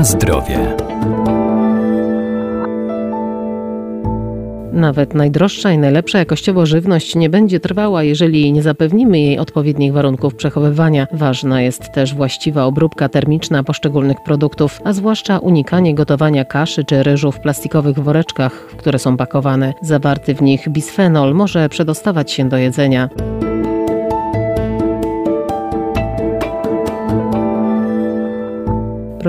Na zdrowie. Nawet najdroższa i najlepsza jakościowo żywność nie będzie trwała, jeżeli nie zapewnimy jej odpowiednich warunków przechowywania. Ważna jest też właściwa obróbka termiczna poszczególnych produktów, a zwłaszcza unikanie gotowania kaszy czy ryżu w plastikowych woreczkach, w które są pakowane. Zawarty w nich bisfenol może przedostawać się do jedzenia.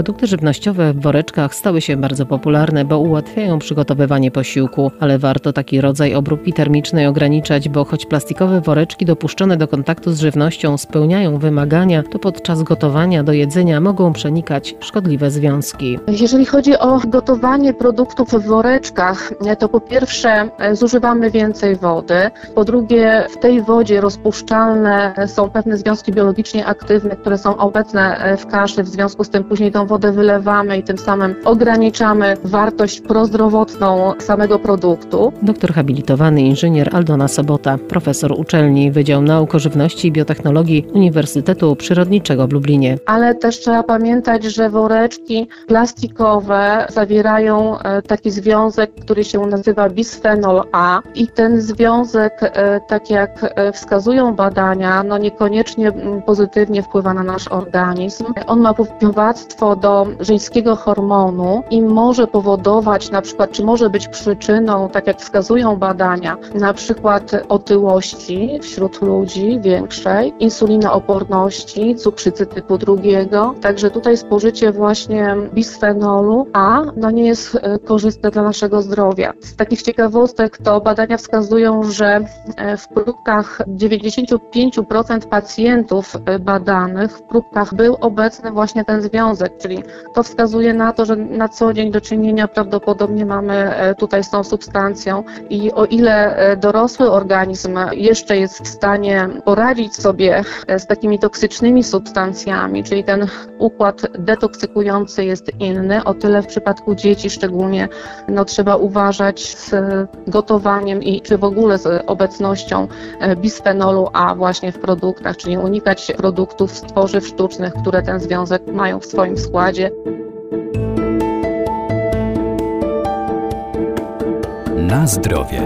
Produkty żywnościowe w woreczkach stały się bardzo popularne, bo ułatwiają przygotowywanie posiłku, ale warto taki rodzaj obróbki termicznej ograniczać, bo choć plastikowe woreczki dopuszczone do kontaktu z żywnością spełniają wymagania, to podczas gotowania do jedzenia mogą przenikać szkodliwe związki. Jeżeli chodzi o gotowanie produktów w woreczkach, to po pierwsze e, zużywamy więcej wody, po drugie w tej wodzie rozpuszczalne są pewne związki biologicznie aktywne, które są obecne e, w kaszy, w związku z tym później tą wodę wylewamy i tym samym ograniczamy wartość prozdrowotną samego produktu. Doktor habilitowany inżynier Aldona Sobota, profesor uczelni Wydział Nauk o Żywności i Biotechnologii Uniwersytetu Przyrodniczego w Lublinie. Ale też trzeba pamiętać, że woreczki plastikowe zawierają e, taki związek, który się nazywa bisfenol A i ten związek, e, tak jak e, wskazują badania, no niekoniecznie pozytywnie wpływa na nasz organizm. On ma powiniowactwo do żeńskiego hormonu i może powodować na przykład, czy może być przyczyną, tak jak wskazują badania, na przykład otyłości wśród ludzi większej, insulinooporności, cukrzycy typu drugiego. Także tutaj spożycie właśnie bisfenolu A no nie jest e, korzystne dla naszego zdrowia. Z takich ciekawostek to badania wskazują, że e, w próbkach 95% pacjentów e, badanych w próbkach był obecny właśnie ten związek, czyli to wskazuje na to, że na co dzień do czynienia prawdopodobnie mamy e, tutaj z tą substancją i o ile e, dorosły organizm jeszcze jest w stanie poradzić sobie e, z takimi toksycznymi substancjami, czyli ten układ detoksykujący jest inny, o tyle w przypadku dzieci szczególnie no, trzeba uważać z gotowaniem i czy w ogóle z obecnością bisfenolu A właśnie w produktach, czyli unikać produktów z tworzyw sztucznych, które ten związek mają w swoim składzie składzie. Na zdrowie.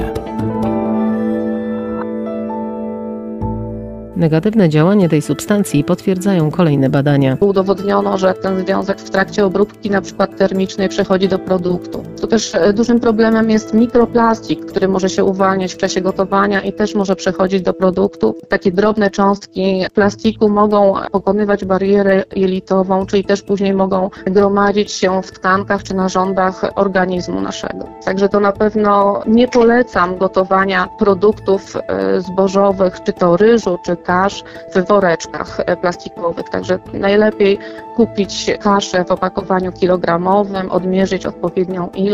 Negatywne działanie tej substancji potwierdzają kolejne badania. Udowodniono, że ten związek w trakcie obróbki na przykład termicznej przechodzi do produktu. Tu też e, dużym problemem jest mikroplastik, który może się uwalniać w czasie gotowania i też może przechodzić do produktu. Takie drobne cząstki plastiku mogą pokonywać barierę jelitową, czyli też później mogą gromadzić się w tkankach czy narządach organizmu naszego. Także to na pewno nie polecam gotowania produktów e, zbożowych, czy to ryżu, czy kasz w woreczkach e, plastikowych. Także najlepiej kupić kaszę w opakowaniu kilogramowym, odmierzyć odpowiednią ilość,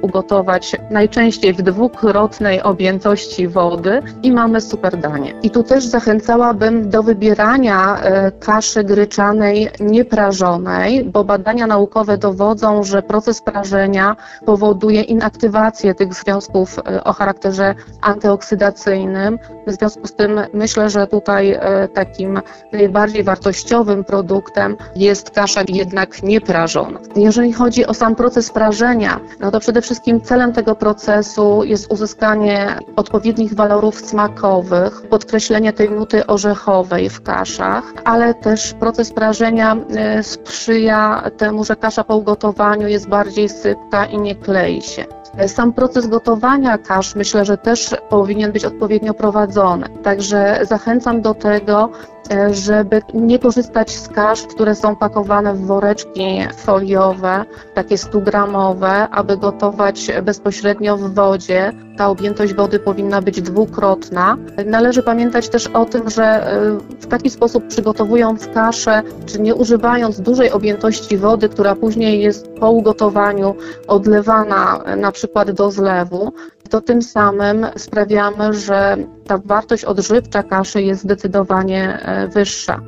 ugotować najczęściej w dwukrotnej objętości wody i mamy super danie. I tu też zachęcałabym do wybierania e, kaszy gryczanej nieprażonej, bo badania naukowe dowodzą, że proces prażenia powoduje inaktywację tych związków e, o charakterze antyoksydacyjnym. W związku z tym myślę, że tutaj e, takim najbardziej wartościowym produktem jest kasza jednak nieprażona. Jeżeli chodzi o sam proces prażenia, no to przede wszystkim celem tego procesu jest uzyskanie odpowiednich walorów smakowych, podkreślenie tej nuty orzechowej w kaszach, ale też proces prażenia e, sprzyja temu, że kasza po ugotowaniu jest bardziej sypka i nie klei się. Sam proces gotowania kasz myślę, że też powinien być odpowiednio prowadzony. Także zachęcam do tego, E, żeby nie korzystać z kasz, które są pakowane w woreczki foliowe, takie 100-gramowe, aby gotować bezpośrednio w wodzie. Ta objętość wody powinna być dwukrotna. Należy pamiętać też o tym, że e, w taki sposób przygotowując kaszę, czy nie używając dużej objętości wody, która później jest po ugotowaniu odlewana e, na przykład do zlewu, to tym samym sprawiamy, że ta wartość odżywcza kaszy jest zdecydowanie e, wyższa.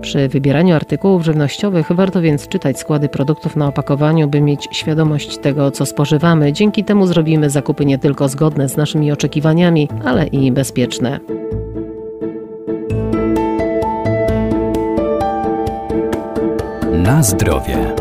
Przy wybieraniu artykułów żywnościowych warto więc czytać składy produktów na opakowaniu, by mieć świadomość tego, co spożywamy. Dzięki temu zrobimy zakupy nie tylko zgodne z naszymi oczekiwaniami, ale i bezpieczne. Na zdrowie.